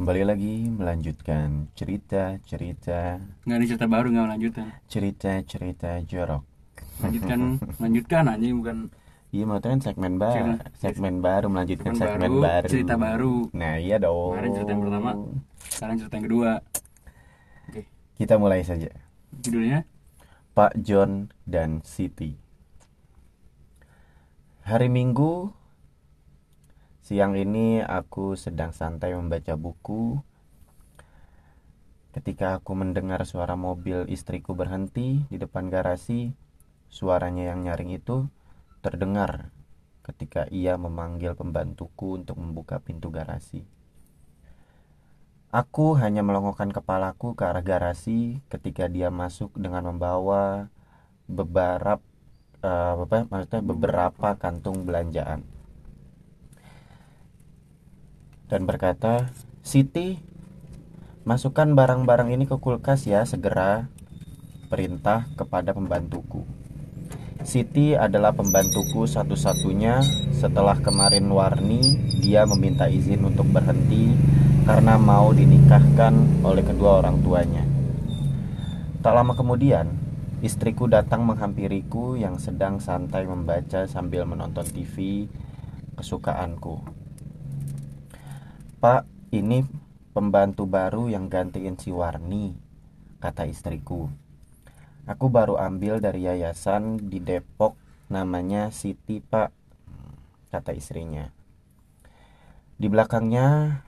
kembali lagi melanjutkan cerita-cerita nggak ada cerita baru nggak lanjutan cerita-cerita jorok. lanjutkan lanjutkan aja bukan Iya mau kan segmen baru, Segmen- segmen baru melanjutkan segmen segmen baru, baru. cerita baru. Nah iya dong. Kemarin cerita yang pertama. sekarang cerita yang kedua oke Kita mulai saja. judulnya Pak John dan Siti. Hari Minggu siang ini aku sedang santai membaca buku. Ketika aku mendengar suara mobil istriku berhenti di depan garasi, suaranya yang nyaring itu terdengar ketika ia memanggil pembantuku untuk membuka pintu garasi. Aku hanya melongokkan kepalaku ke arah garasi ketika dia masuk dengan membawa beberapa eh, apa maksudnya beberapa kantung belanjaan dan berkata, "Siti, masukkan barang-barang ini ke kulkas ya segera." Perintah kepada pembantuku. Siti adalah pembantuku satu-satunya setelah kemarin Warni dia meminta izin untuk berhenti karena mau dinikahkan oleh kedua orang tuanya. Tak lama kemudian, istriku datang menghampiriku yang sedang santai membaca sambil menonton TV kesukaanku. Pak, ini pembantu baru yang gantiin si Warni, kata istriku. Aku baru ambil dari yayasan di Depok namanya Siti Pak, kata istrinya. Di belakangnya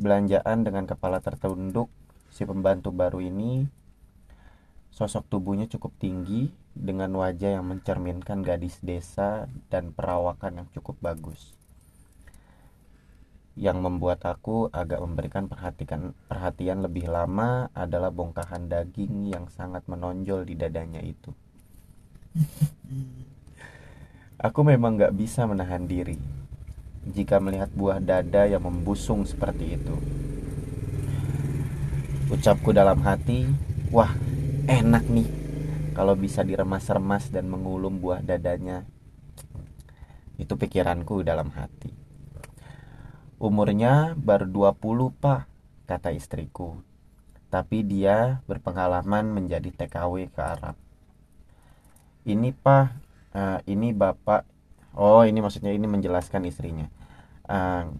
belanjaan dengan kepala tertunduk si pembantu baru ini sosok tubuhnya cukup tinggi dengan wajah yang mencerminkan gadis desa dan perawakan yang cukup bagus yang membuat aku agak memberikan perhatian perhatian lebih lama adalah bongkahan daging yang sangat menonjol di dadanya itu. Aku memang gak bisa menahan diri jika melihat buah dada yang membusung seperti itu. Ucapku dalam hati, wah enak nih kalau bisa diremas-remas dan mengulum buah dadanya. Itu pikiranku dalam hati. Umurnya baru 20 pak, kata istriku. Tapi dia berpengalaman menjadi TKW ke Arab. Ini pak, eh, ini bapak, oh ini maksudnya ini menjelaskan istrinya. Eh,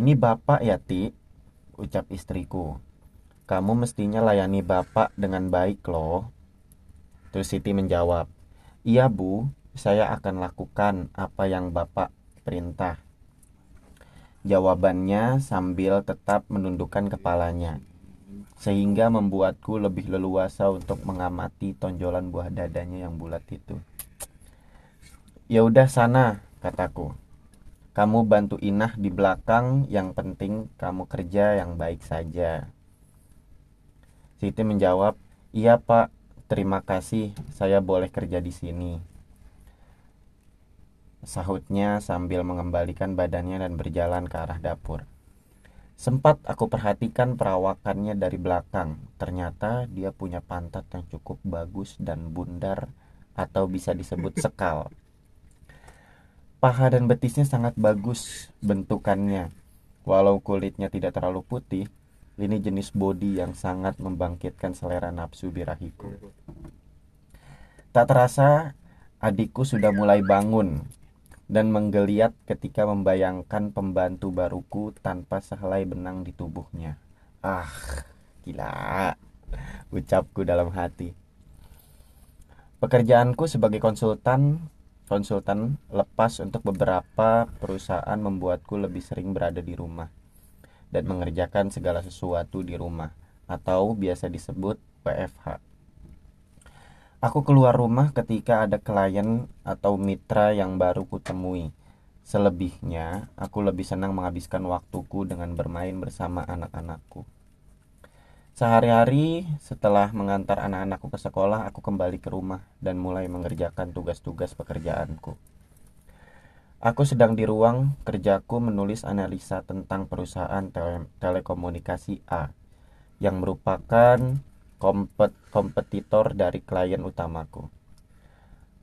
ini bapak ya Ti, ucap istriku. Kamu mestinya layani bapak dengan baik loh. Terus Siti menjawab, iya bu, saya akan lakukan apa yang bapak perintah. Jawabannya sambil tetap menundukkan kepalanya, sehingga membuatku lebih leluasa untuk mengamati tonjolan buah dadanya yang bulat itu. Ya udah sana, kataku. Kamu bantu Inah di belakang, yang penting kamu kerja yang baik saja. Siti menjawab, "Iya, Pak. Terima kasih, saya boleh kerja di sini." Sahutnya sambil mengembalikan badannya dan berjalan ke arah dapur. Sempat aku perhatikan perawakannya dari belakang. Ternyata dia punya pantat yang cukup bagus dan bundar atau bisa disebut sekal. Paha dan betisnya sangat bagus bentukannya. Walau kulitnya tidak terlalu putih, ini jenis body yang sangat membangkitkan selera nafsu birahiku. Tak terasa, adikku sudah mulai bangun dan menggeliat ketika membayangkan pembantu baruku tanpa sehelai benang di tubuhnya. Ah, gila. Ucapku dalam hati. Pekerjaanku sebagai konsultan konsultan lepas untuk beberapa perusahaan membuatku lebih sering berada di rumah dan mengerjakan segala sesuatu di rumah atau biasa disebut WFH. Aku keluar rumah ketika ada klien atau mitra yang baru kutemui. Selebihnya, aku lebih senang menghabiskan waktuku dengan bermain bersama anak-anakku. Sehari-hari setelah mengantar anak-anakku ke sekolah, aku kembali ke rumah dan mulai mengerjakan tugas-tugas pekerjaanku. Aku sedang di ruang kerjaku menulis analisa tentang perusahaan tele- telekomunikasi A yang merupakan kompet- kompetitor dari klien utamaku.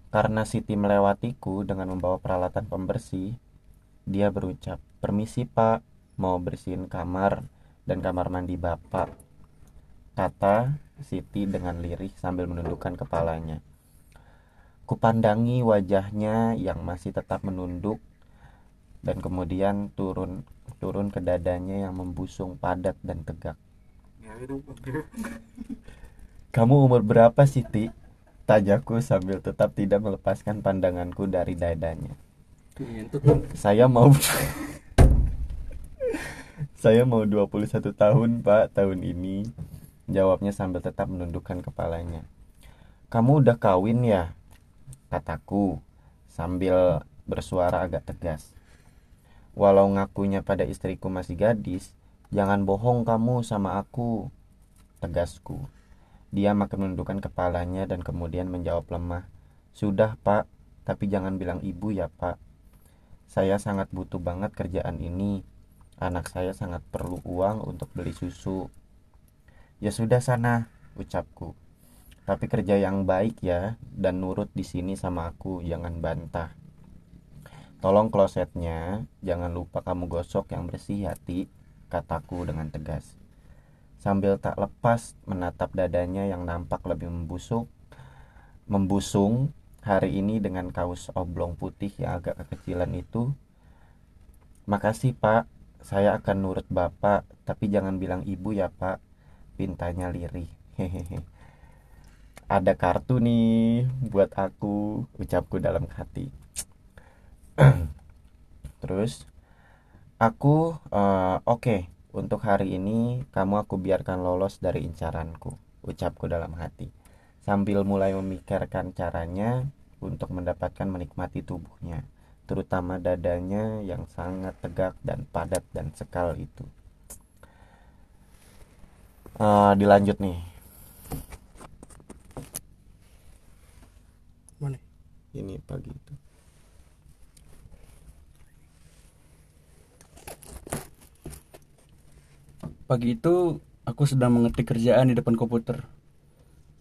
Karena Siti melewatiku dengan membawa peralatan pembersih, dia berucap, "Permisi, Pak, mau bersihin kamar dan kamar mandi bapak, kata Siti dengan lirih sambil menundukkan kepalanya. Kupandangi wajahnya yang masih tetap menunduk dan kemudian turun turun ke dadanya yang membusung padat dan tegak. Kamu umur berapa Siti? Tajaku sambil tetap tidak melepaskan pandanganku dari dadanya. Saya mau Saya mau 21 tahun pak tahun ini Jawabnya sambil tetap menundukkan kepalanya Kamu udah kawin ya? Kataku sambil bersuara agak tegas Walau ngakunya pada istriku masih gadis Jangan bohong kamu sama aku Tegasku Dia makin menundukkan kepalanya dan kemudian menjawab lemah Sudah pak, tapi jangan bilang ibu ya pak Saya sangat butuh banget kerjaan ini Anak saya sangat perlu uang untuk beli susu. Ya sudah sana, ucapku. Tapi kerja yang baik ya dan nurut di sini sama aku, jangan bantah. Tolong klosetnya, jangan lupa kamu gosok yang bersih hati, kataku dengan tegas. Sambil tak lepas menatap dadanya yang nampak lebih membusuk, membusung hari ini dengan kaos oblong putih yang agak kekecilan itu. Makasih pak, saya akan nurut bapak, tapi jangan bilang ibu ya pak. Pintanya lirih. Hehehe. Ada kartu nih buat aku, ucapku dalam hati. Terus, aku uh, oke. Okay. Untuk hari ini, kamu aku biarkan lolos dari incaranku, ucapku dalam hati. Sambil mulai memikirkan caranya untuk mendapatkan menikmati tubuhnya terutama dadanya yang sangat tegak dan padat dan sekal itu. Uh, dilanjut nih. Mana? Ini pagi itu. Pagi itu aku sedang mengetik kerjaan di depan komputer.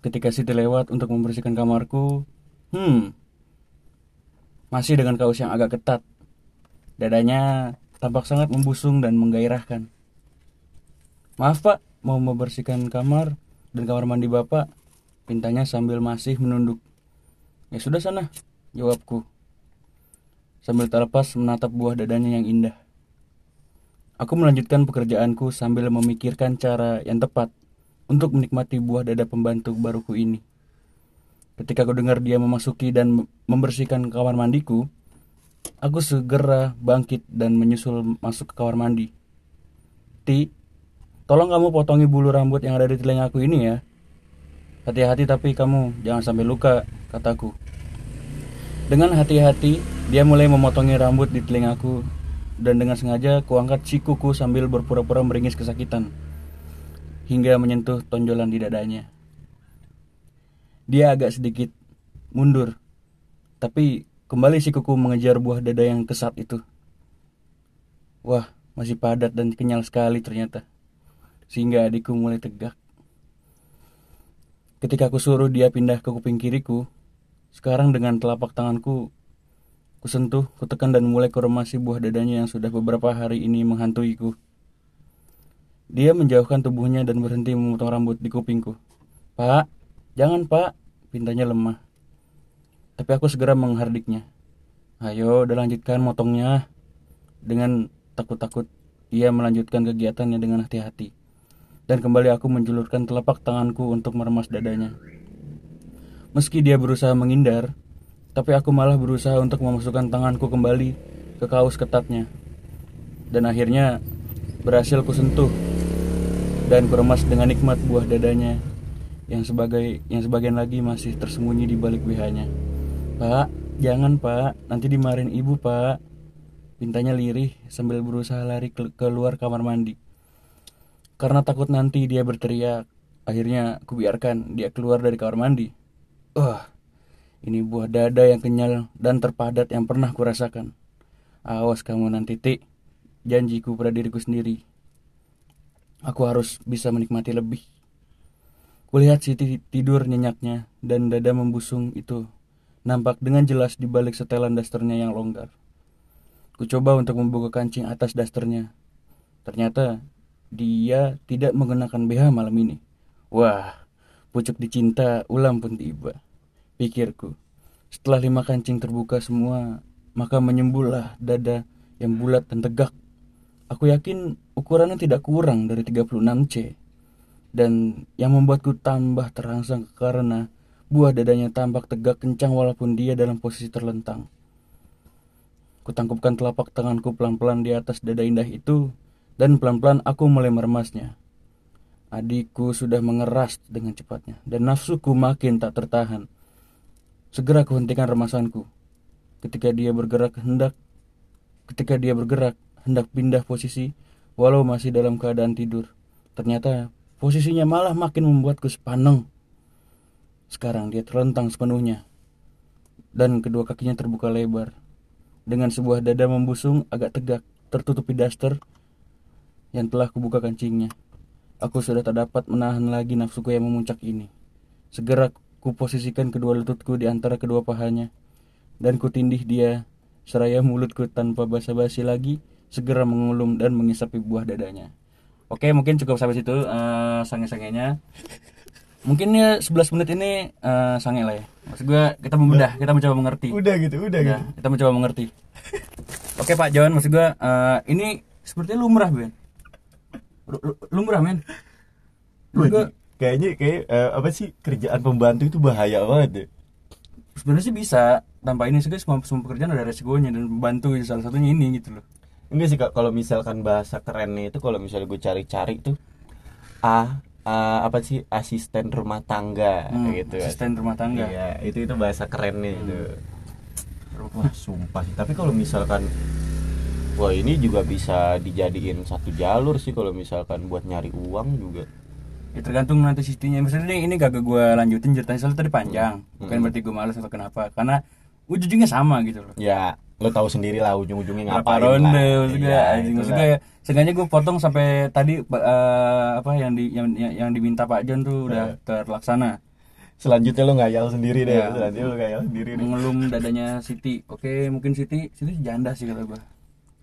Ketika Siti lewat untuk membersihkan kamarku, hmm, masih dengan kaos yang agak ketat. Dadanya tampak sangat membusung dan menggairahkan. Maaf pak, mau membersihkan kamar dan kamar mandi bapak. Pintanya sambil masih menunduk. Ya sudah sana, jawabku. Sambil terlepas menatap buah dadanya yang indah. Aku melanjutkan pekerjaanku sambil memikirkan cara yang tepat untuk menikmati buah dada pembantu baruku ini. Ketika aku dengar dia memasuki dan membersihkan kamar mandiku, aku segera bangkit dan menyusul masuk ke kamar mandi. Ti, tolong kamu potongi bulu rambut yang ada di telingaku ini ya. Hati-hati tapi kamu jangan sampai luka, kataku. Dengan hati-hati, dia mulai memotongi rambut di telingaku dan dengan sengaja kuangkat sikuku sambil berpura-pura meringis kesakitan hingga menyentuh tonjolan di dadanya. Dia agak sedikit mundur. Tapi kembali si kuku mengejar buah dada yang kesat itu. Wah, masih padat dan kenyal sekali ternyata. Sehingga adikku mulai tegak. Ketika aku suruh dia pindah ke kuping kiriku, sekarang dengan telapak tanganku, kusentuh, kutekan dan mulai kuremasi buah dadanya yang sudah beberapa hari ini menghantuiku. Dia menjauhkan tubuhnya dan berhenti memotong rambut di kupingku. Pak, jangan pak, Pintanya lemah. Tapi aku segera menghardiknya. Ayo, udah lanjutkan motongnya. Dengan takut-takut, ia melanjutkan kegiatannya dengan hati-hati. Dan kembali aku menjulurkan telapak tanganku untuk meremas dadanya. Meski dia berusaha menghindar, tapi aku malah berusaha untuk memasukkan tanganku kembali ke kaos ketatnya. Dan akhirnya berhasil kusentuh dan kuremas dengan nikmat buah dadanya yang sebagai yang sebagian lagi masih tersembunyi di balik BH-nya. Pak, jangan pak, nanti dimarahin ibu pak. Pintanya lirih sambil berusaha lari ke keluar kamar mandi. Karena takut nanti dia berteriak, akhirnya kubiarkan dia keluar dari kamar mandi. Wah, uh, ini buah dada yang kenyal dan terpadat yang pernah kurasakan. Awas kamu nanti, Tik. Janjiku pada diriku sendiri. Aku harus bisa menikmati lebih. Kulihat Siti tidur nyenyaknya dan dada membusung itu nampak dengan jelas di balik setelan dasternya yang longgar. Ku coba untuk membuka kancing atas dasternya. Ternyata dia tidak menggunakan BH malam ini. Wah, pucuk dicinta ulam pun tiba. Pikirku, setelah lima kancing terbuka semua, maka menyembullah dada yang bulat dan tegak. Aku yakin ukurannya tidak kurang dari 36C. Dan yang membuatku tambah terangsang karena buah dadanya tampak tegak kencang walaupun dia dalam posisi terlentang. Kutangkupkan telapak tanganku pelan-pelan di atas dada indah itu dan pelan-pelan aku mulai meremasnya. Adikku sudah mengeras dengan cepatnya dan nafsuku makin tak tertahan. Segera kuhentikan remasanku. Ketika dia bergerak hendak ketika dia bergerak hendak pindah posisi walau masih dalam keadaan tidur. Ternyata posisinya malah makin membuatku sepaneng. Sekarang dia terlentang sepenuhnya dan kedua kakinya terbuka lebar. Dengan sebuah dada membusung agak tegak tertutupi daster yang telah kubuka kancingnya. Aku sudah tak dapat menahan lagi nafsuku yang memuncak ini. Segera kuposisikan kedua lututku di antara kedua pahanya dan kutindih dia seraya mulutku tanpa basa-basi lagi segera mengulum dan mengisapi buah dadanya. Oke, mungkin cukup sampai situ uh, sange-sangenya. Mungkin ya 11 menit ini uh, sange lah ya. Maksud gue kita membedah, kita mencoba mengerti. Udah gitu, udah Ya, gitu. kita mencoba mengerti. Oke Pak John, maksud gue uh, ini sepertinya lumrah Ben. Lu- lu- Lumrah men. Gua, kayaknya kayak eh, apa sih kerjaan pembantu itu bahaya banget ya. sebenarnya sih bisa tanpa ini sih semua, semua pekerjaan ada resikonya dan membantu salah satunya ini gitu loh. Enggak sih Kak, kalau misalkan bahasa kerennya itu kalau misalnya gue cari-cari tuh A, A apa sih asisten rumah tangga Hmm, gitu. asisten rumah tangga. Iya, itu itu bahasa kerennya itu. Hmm. Wah, sumpah sih. Tapi kalau misalkan Wah ini juga bisa dijadiin satu jalur sih kalau misalkan buat nyari uang juga. Ya tergantung nanti sistemnya. Misalnya ini, ini gak gue lanjutin ceritanya soalnya tadi panjang. Bukan Hmm. berarti gue males atau kenapa. Karena ujung-ujungnya sama gitu loh. Ya lo tahu sendiri lah ujung-ujungnya ngapain ronde lah. maksud gue, anjing. itu maksud lah. gue sengaja gue potong sampai tadi eh, apa yang di yang, yang, yang diminta Pak John tuh udah terlaksana. Selanjutnya lo ngayal sendiri deh. Ya. Selanjutnya lo ngayal sendiri deh. Mengelum dadanya Siti. Oke, mungkin Siti, Siti janda sih kata gue.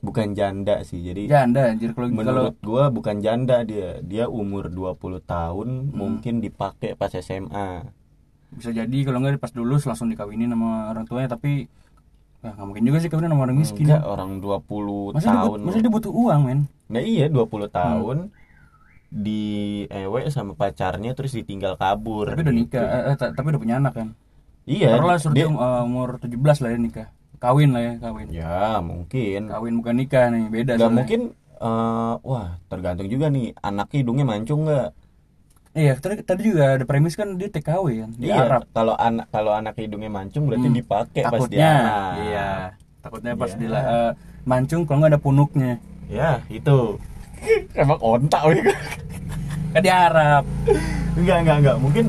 Bukan janda sih. Jadi Janda anjir kalau kalau menurut gua bukan janda dia. Dia umur 20 tahun Hmm. mungkin dipakai pas SMA. bisa jadi kalau enggak pas dulu langsung dikawinin sama orang tuanya tapi ya nggak mungkin juga sih kawinin sama orang miskin. Enggak, orang 20 Masa dia, tahun. masa dia butuh uang, men? Nah iya 20 Hmm. tahun di ewe sama pacarnya terus ditinggal kabur. Tapi udah gitu. nikah, eh, eh, ta- tapi udah punya anak kan. Iya. Taruhlah suruh dia- dia eh, umur 17 lah ya nikah. Kawin lah ya, kawin. Ya mungkin. Kawin bukan nikah nih, beda Nggak mungkin. eh, wah tergantung juga nih anaknya hidungnya mancung nggak? Iya, tadi, tadi juga ada premis kan dia TKW kan di Iya. Arab. Kalau anak kalau anak hidungnya mancung berarti Hmm. dipakai pas dia. Takutnya, anak. iya. Takutnya pas Iya. dia eh, mancung kalau nggak ada punuknya. Ya itu. Emang ontak gitu. Kan di Arab. Enggak enggak enggak mungkin.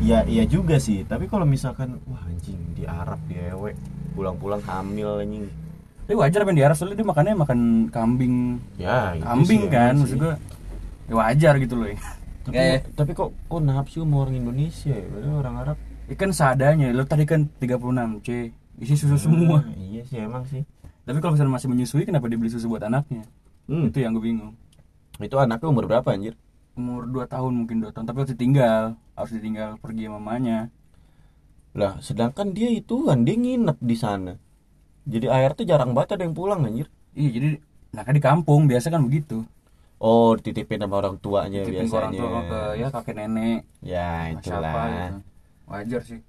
Ya iya juga sih. Tapi kalau misalkan wah anjing di Arab di ewe pulang-pulang hamil anjing. Tapi wajar kan di Arab soalnya dia makannya makan kambing. Ya Kambing sih, kan, maksud gua. Ya wajar gitu loh. ya. Tapi, Kayak- tapi kok kok nafsu sama orang Indonesia ya? Padahal orang Arab Ikan seadanya, lo tadi kan 36 C, isi susu semua. Ah, iya sih emang sih. Tapi kalau misalnya masih menyusui, kenapa dia beli susu buat anaknya? Hmm. Itu yang gue bingung. Itu anaknya umur berapa anjir? Umur 2 tahun mungkin 2 tahun, tapi harus ditinggal, harus ditinggal pergi sama mamanya. Lah, sedangkan dia itu kan dia nginep di sana. Jadi air tuh jarang banget ada yang pulang anjir. Iya, jadi nah kan di kampung biasa kan begitu. Oh, dititipin sama orang tuanya Titipin biasanya. orang tua ke ya kakek nenek, Ya, siapa itulah. gitu. Wajar sih.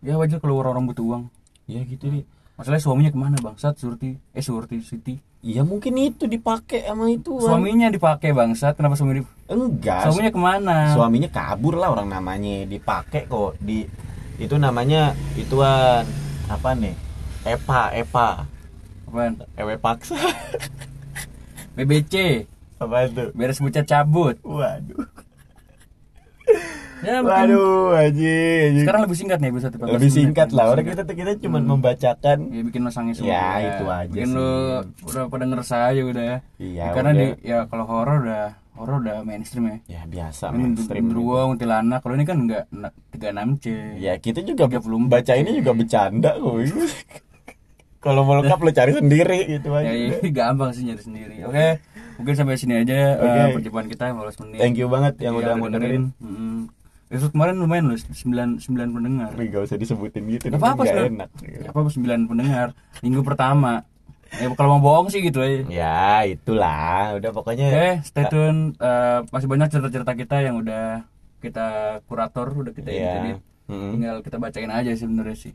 Ya wajar kalau orang butuh uang. Ya gitu nih. Masalahnya suaminya ke mana bangsat Surti? Eh Surti Siti. Ya mungkin itu dipakai sama itu. Wan. Suaminya dipakai bangsat, kenapa suami di... enggak. Suaminya ke mana? Suaminya kabur lah orang namanya. Dipakai kok di itu namanya ituan apa nih? Epa, Epa. Apaan? Ewe paksa. BBC. apa itu? Beres bucat cabut. Waduh. Ya, Waduh, anjing. sekarang lebih singkat nih episode 14 lebih singkat lah. Orang kita kita cuma membacakan ya bikin lo sangis semua. Ya, itu aja bikin sih. lo udah pada ngerasa aja udah ya. Iya, Ya, karena udah. di ya kalau horor udah horor udah mainstream ya. ya biasa Ini mainstream. Genderuwo, kuntilanak. Kalau ini kan enggak 36 C. Ya kita juga 34. baca ini juga bercanda kok. Kalau mau lengkap lo cari sendiri gitu aja. Ya, ya, gampang sih nyari sendiri. Oke. mungkin sampai sini aja eh, perjumpaan kita 15 menit Thank you banget yang Iya, udah mau dengerin. Mm-mm. Episode kemarin lumayan loh 9 9 pendengar Tapi gak usah disebutin gitu, Gak apa-apa Sel. enak. Gak apa-apa 9 pendengar Minggu pertama Ya kalau mau bohong sih gitu aja Ya itulah, udah pokoknya. Oke, stay tune. Eh, masih banyak cerita-cerita kita yang udah kita kurator, udah kita Iya. edit. Mm-mm. Tinggal kita bacain aja sih sebenarnya sih.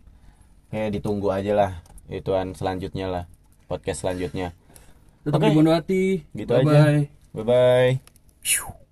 Kayak ditunggu aja lah, ituan selanjutnya lah, podcast selanjutnya. Tetap Oke. di Bondowati. Gitu Bye-bye. aja. Bye bye.